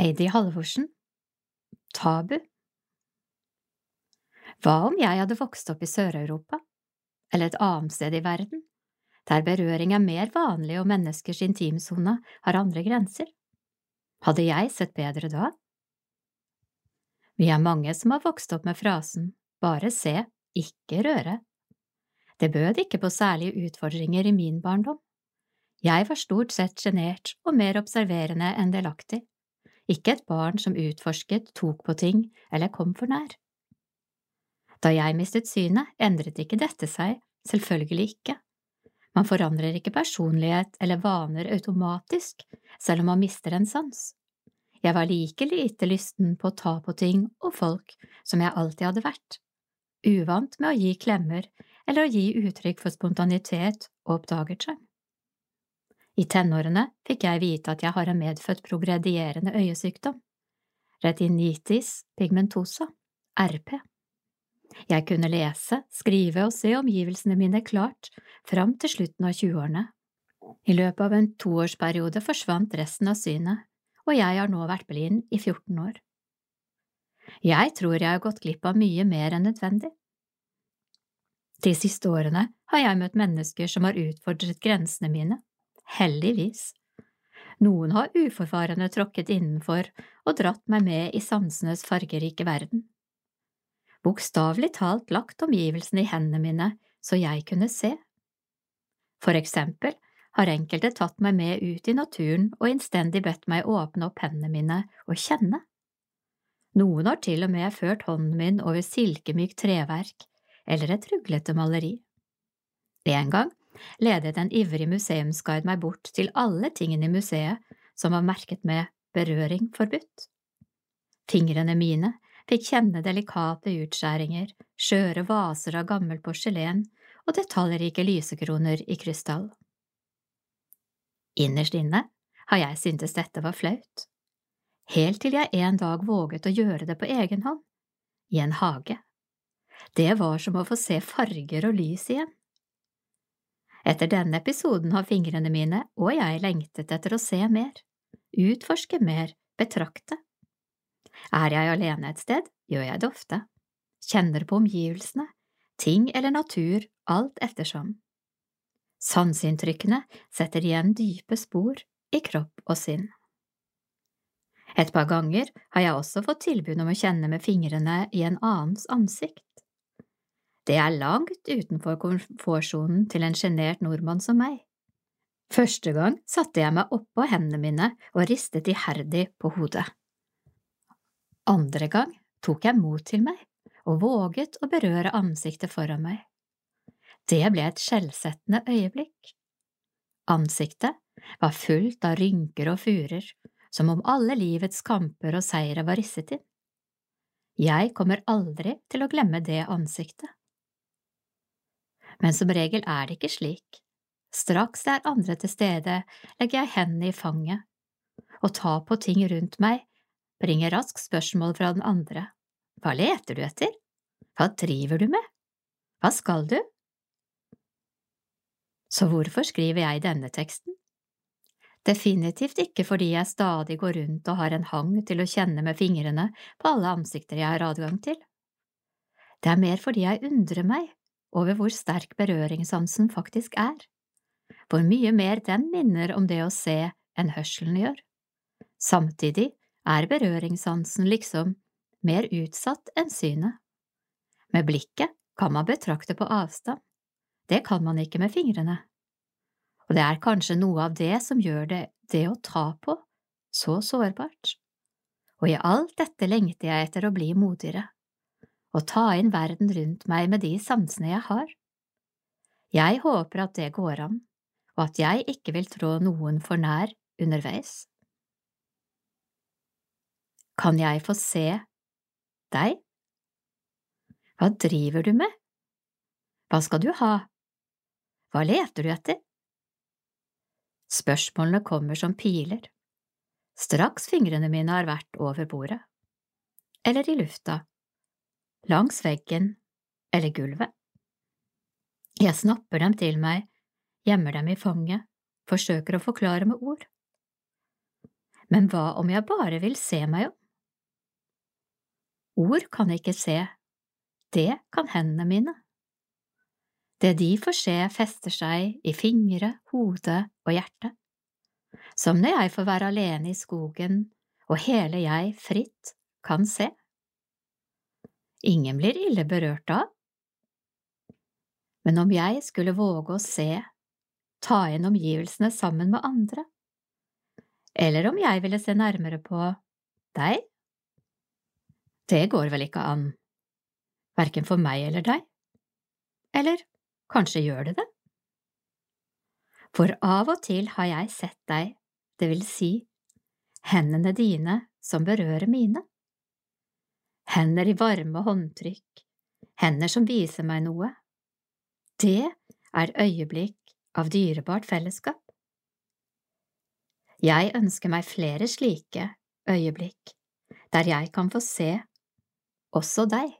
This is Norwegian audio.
Heidi Halvorsen Tabu Hva om jeg hadde vokst opp i Sør-Europa, eller et annet sted i verden, der berøring er mer vanlig og menneskers intimsone har andre grenser? Hadde jeg sett bedre da? Vi er mange som har vokst opp med frasen bare se, ikke røre. Det bød ikke på særlige utfordringer i min barndom. Jeg var stort sett sjenert og mer observerende enn delaktig ikke et barn som utforsket, tok på ting eller kom for nær. Da jeg mistet synet, endret ikke dette seg, selvfølgelig ikke. Man forandrer ikke personlighet eller vaner automatisk selv om man mister en sans. Jeg var like lite lysten på å ta på ting og folk som jeg alltid hadde vært, uvant med å gi klemmer eller å gi uttrykk for spontanitet og oppdagertsjang. I tenårene fikk jeg vite at jeg har en medfødt progredierende øyesykdom, retinitis pigmentosa, RP. Jeg kunne lese, skrive og se omgivelsene mine klart fram til slutten av 20-årene. I løpet av en toårsperiode forsvant resten av synet, og jeg har nå vært blind i 14 år. Jeg tror jeg har gått glipp av mye mer enn nødvendig. De siste årene har jeg møtt mennesker som har utfordret grensene mine heldigvis. Noen har uforvarende tråkket innenfor og dratt meg med i sansenes fargerike verden. Bokstavelig talt lagt omgivelsene i hendene mine så jeg kunne se. For eksempel har enkelte tatt meg med ut i naturen og innstendig bedt meg åpne opp hendene mine og kjenne. Noen har til og med ført hånden min over silkemykt treverk eller et ruglete maleri. En gang ledet en ivrig museumsguide meg bort til alle tingene i museet som var merket med berøring forbudt. Fingrene mine fikk kjenne delikate utskjæringer, skjøre vaser av gammel porselen og detaljrike lysekroner i krystall. Innerst inne har jeg syntes dette var flaut, helt til jeg en dag våget å gjøre det på egen hånd, i en hage. Det var som å få se farger og lys igjen. Etter denne episoden har fingrene mine og jeg lengtet etter å se mer, utforske mer, betrakte. Er jeg alene et sted, gjør jeg det ofte, kjenner på omgivelsene, ting eller natur, alt ettersom. Sanseinntrykkene setter igjen dype spor i kropp og sinn. Et par ganger har jeg også fått tilbud om å kjenne med fingrene i en annens ansikt. Det er langt utenfor komfortsonen til en sjenert nordmann som meg. Første gang satte jeg meg oppå hendene mine og ristet iherdig på hodet. Andre gang tok jeg mot til meg og våget å berøre ansiktet foran meg. Det ble et skjellsettende øyeblikk. Ansiktet var fullt av rynker og furer, som om alle livets kamper og seire var risset inn. Jeg kommer aldri til å glemme det ansiktet men som regel er det ikke slik. Straks det er andre til stede, legger jeg hendene i fanget. Å ta på ting rundt meg bringer raskt spørsmål fra den andre. Hva leter du etter? Hva driver du med? Hva skal du? Så hvorfor skriver jeg denne teksten? Definitivt ikke fordi jeg stadig går rundt og har en hang til å kjenne med fingrene på alle ansikter jeg har adgang til. Det er mer fordi jeg undrer meg over hvor sterk berøringssansen faktisk er, hvor mye mer den minner om det å se enn hørselen gjør. Samtidig er berøringssansen liksom mer utsatt enn synet. Med blikket kan man betrakte på avstand, det kan man ikke med fingrene. Og det er kanskje noe av det som gjør det, det å ta på, så sårbart. Og i alt dette lengter jeg etter å bli modigere og ta inn verden rundt meg med de sansene jeg har. Jeg håper at det går an, og at jeg ikke vil trå noen for nær underveis. Kan jeg få se deg? Hva driver du med? Hva skal du ha? Hva leter du etter? Spørsmålene kommer som piler. Straks fingrene mine har vært over bordet, eller i lufta, langs veggen eller gulvet. Jeg snapper dem til meg, gjemmer dem i fanget, forsøker å forklare med ord. Men hva om jeg bare vil se meg om? Ord kan jeg ikke se, det kan hendene mine. Det de får se, fester seg i fingre, hode og hjerte, som når jeg får være alene i skogen og hele jeg fritt kan se. Ingen blir ille berørt da. Men om jeg skulle våge å se, ta inn omgivelsene sammen med andre, eller om jeg ville se nærmere på deg, det går vel ikke an, verken for meg eller deg, eller kanskje gjør det det? For av og til har jeg sett deg, det vil si, hendene dine som berører mine. Hender i varme håndtrykk, hender som viser meg noe. Det er øyeblikk av dyrebart fellesskap. Jeg ønsker meg flere slike øyeblikk, der jeg kan få se også deg.